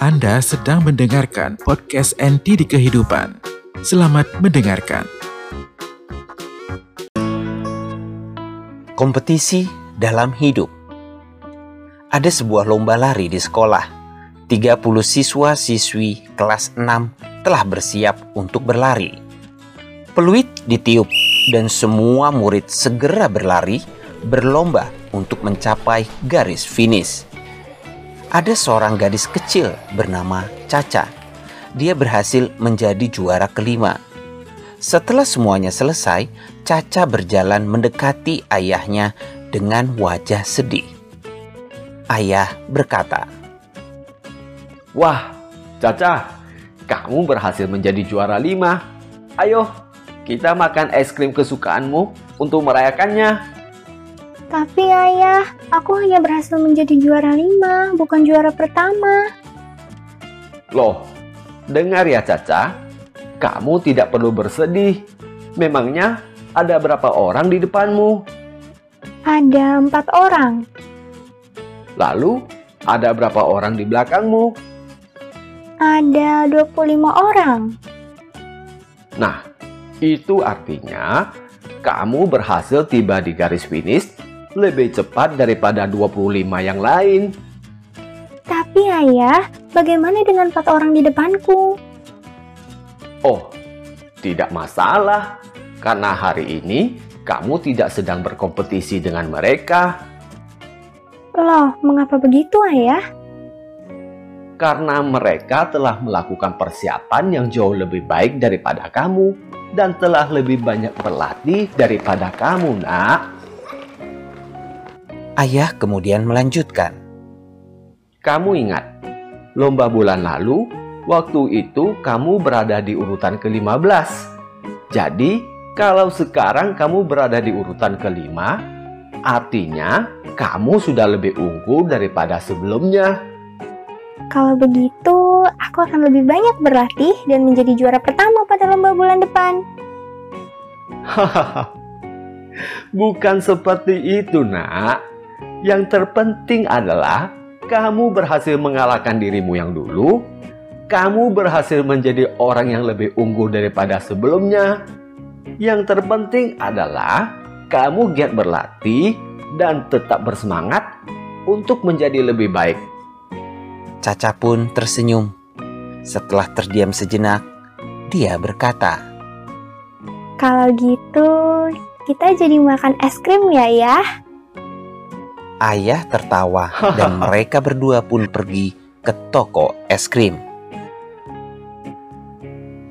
Anda sedang mendengarkan podcast NT di Kehidupan. Selamat mendengarkan. Kompetisi dalam hidup Ada sebuah lomba lari di sekolah. 30 siswa-siswi kelas 6 telah bersiap untuk berlari. Peluit ditiup dan semua murid segera berlari berlomba untuk mencapai garis finish ada seorang gadis kecil bernama Caca. Dia berhasil menjadi juara kelima. Setelah semuanya selesai, Caca berjalan mendekati ayahnya dengan wajah sedih. Ayah berkata, Wah, Caca, kamu berhasil menjadi juara lima. Ayo, kita makan es krim kesukaanmu untuk merayakannya. Tapi ayah, aku hanya berhasil menjadi juara lima, bukan juara pertama. Loh, dengar ya Caca, kamu tidak perlu bersedih. Memangnya ada berapa orang di depanmu? Ada empat orang. Lalu, ada berapa orang di belakangmu? Ada 25 orang. Nah, itu artinya kamu berhasil tiba di garis finish lebih cepat daripada 25 yang lain. Tapi ayah, bagaimana dengan empat orang di depanku? Oh, tidak masalah. Karena hari ini kamu tidak sedang berkompetisi dengan mereka. Loh, mengapa begitu ayah? Karena mereka telah melakukan persiapan yang jauh lebih baik daripada kamu dan telah lebih banyak berlatih daripada kamu, nak. Ayah kemudian melanjutkan. Kamu ingat, lomba bulan lalu, waktu itu kamu berada di urutan ke-15. Jadi, kalau sekarang kamu berada di urutan kelima, artinya kamu sudah lebih unggul daripada sebelumnya. Kalau begitu, aku akan lebih banyak berlatih dan menjadi juara pertama pada lomba bulan depan. Hahaha, bukan seperti itu, Nak. Yang terpenting adalah kamu berhasil mengalahkan dirimu yang dulu. Kamu berhasil menjadi orang yang lebih unggul daripada sebelumnya. Yang terpenting adalah kamu giat berlatih dan tetap bersemangat untuk menjadi lebih baik. Caca pun tersenyum. Setelah terdiam sejenak, dia berkata, Kalau gitu, kita jadi makan es krim ya, ya? Ayah tertawa dan mereka berdua pun pergi ke toko es krim.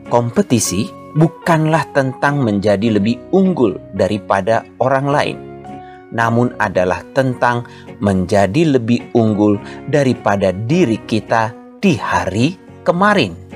Kompetisi bukanlah tentang menjadi lebih unggul daripada orang lain, namun adalah tentang menjadi lebih unggul daripada diri kita di hari kemarin.